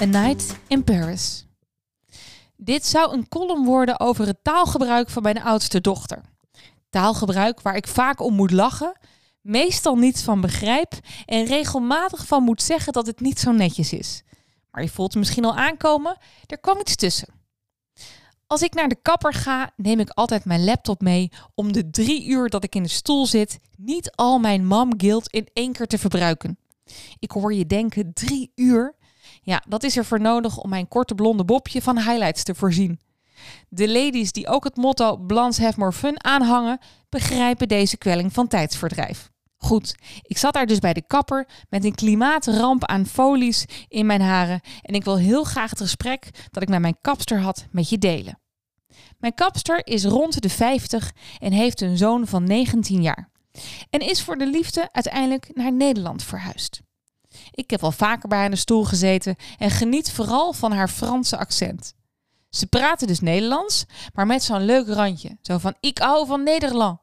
A Night in Paris. Dit zou een column worden over het taalgebruik van mijn oudste dochter. Taalgebruik waar ik vaak om moet lachen, meestal niets van begrijp en regelmatig van moet zeggen dat het niet zo netjes is. Maar je voelt het misschien al aankomen, er kwam iets tussen. Als ik naar de kapper ga, neem ik altijd mijn laptop mee om de drie uur dat ik in de stoel zit, niet al mijn mom guilt in één keer te verbruiken. Ik hoor je denken, drie uur? Ja, dat is er voor nodig om mijn korte blonde bobje van highlights te voorzien. De ladies die ook het motto Blans have more fun aanhangen, begrijpen deze kwelling van tijdsverdrijf. Goed, ik zat daar dus bij de kapper met een klimaatramp aan folies in mijn haren en ik wil heel graag het gesprek dat ik met mijn kapster had met je delen. Mijn kapster is rond de 50 en heeft een zoon van 19 jaar. En is voor de liefde uiteindelijk naar Nederland verhuisd. Ik heb al vaker bij haar in de stoel gezeten en geniet vooral van haar Franse accent. Ze praten dus Nederlands, maar met zo'n leuk randje. Zo van, ik hou van Nederland.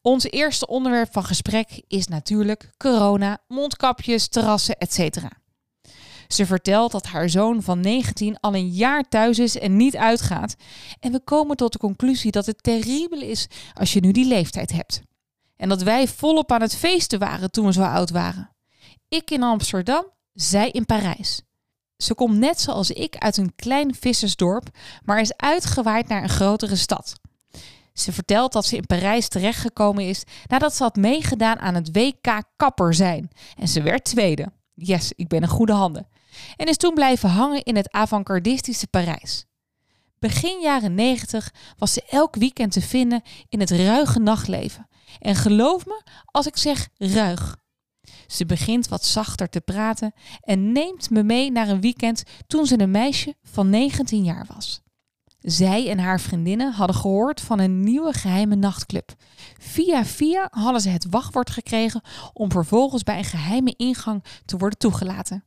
Ons eerste onderwerp van gesprek is natuurlijk corona, mondkapjes, terrassen, etc. Ze vertelt dat haar zoon van 19 al een jaar thuis is en niet uitgaat. En we komen tot de conclusie dat het terribel is als je nu die leeftijd hebt. En dat wij volop aan het feesten waren toen we zo oud waren. Ik in Amsterdam, zij in Parijs. Ze komt net zoals ik uit een klein vissersdorp, maar is uitgewaaid naar een grotere stad. Ze vertelt dat ze in Parijs terechtgekomen is nadat ze had meegedaan aan het WK kapper zijn. En ze werd tweede. Yes, ik ben in goede handen. En is toen blijven hangen in het avant-gardistische Parijs. Begin jaren 90 was ze elk weekend te vinden in het ruige nachtleven. En geloof me als ik zeg ruig. Ze begint wat zachter te praten en neemt me mee naar een weekend toen ze een meisje van 19 jaar was. Zij en haar vriendinnen hadden gehoord van een nieuwe geheime nachtclub. Via via hadden ze het wachtwoord gekregen om vervolgens bij een geheime ingang te worden toegelaten.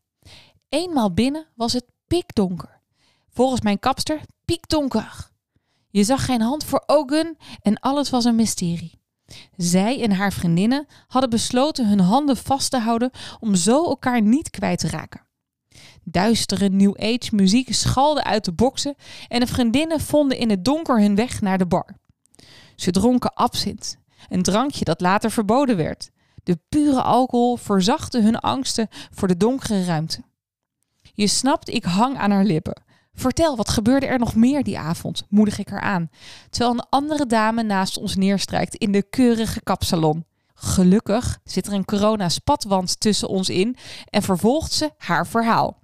Eenmaal binnen was het pikdonker. Volgens mijn kapster piekdonker. Je zag geen hand voor ogen en alles was een mysterie. Zij en haar vriendinnen hadden besloten hun handen vast te houden om zo elkaar niet kwijt te raken. Duistere New Age muziek schalde uit de boksen en de vriendinnen vonden in het donker hun weg naar de bar. Ze dronken absint, een drankje dat later verboden werd. De pure alcohol verzachtte hun angsten voor de donkere ruimte. Je snapt, ik hang aan haar lippen. Vertel, wat gebeurde er nog meer die avond? moedig ik haar aan, terwijl een andere dame naast ons neerstrijkt in de keurige kapsalon. Gelukkig zit er een corona-spatwand tussen ons in en vervolgt ze haar verhaal.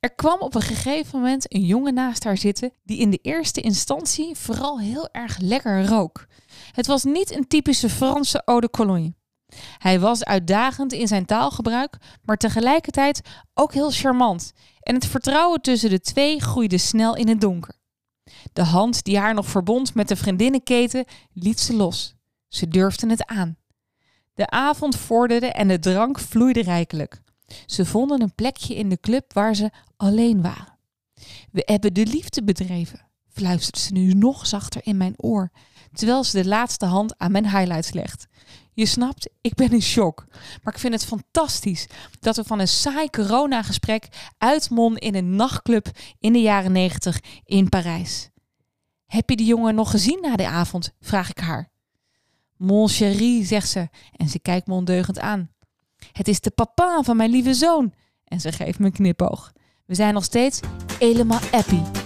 Er kwam op een gegeven moment een jongen naast haar zitten die in de eerste instantie vooral heel erg lekker rook. Het was niet een typische Franse eau de cologne. Hij was uitdagend in zijn taalgebruik, maar tegelijkertijd ook heel charmant. En het vertrouwen tussen de twee groeide snel in het donker. De hand die haar nog verbond met de vriendinnenketen liet ze los. Ze durfden het aan. De avond vorderde en de drank vloeide rijkelijk. Ze vonden een plekje in de club waar ze alleen waren. We hebben de liefde bedreven, fluistert ze nu nog zachter in mijn oor, terwijl ze de laatste hand aan mijn highlights legt. Je snapt, ik ben in shock. Maar ik vind het fantastisch dat we van een saai coronagesprek uitmonden in een nachtclub in de jaren negentig in Parijs. Heb je die jongen nog gezien na de avond? vraag ik haar. Mon chéri, zegt ze en ze kijkt me ondeugend aan. Het is de papa van mijn lieve zoon. En ze geeft me een knipoog. We zijn nog steeds helemaal happy.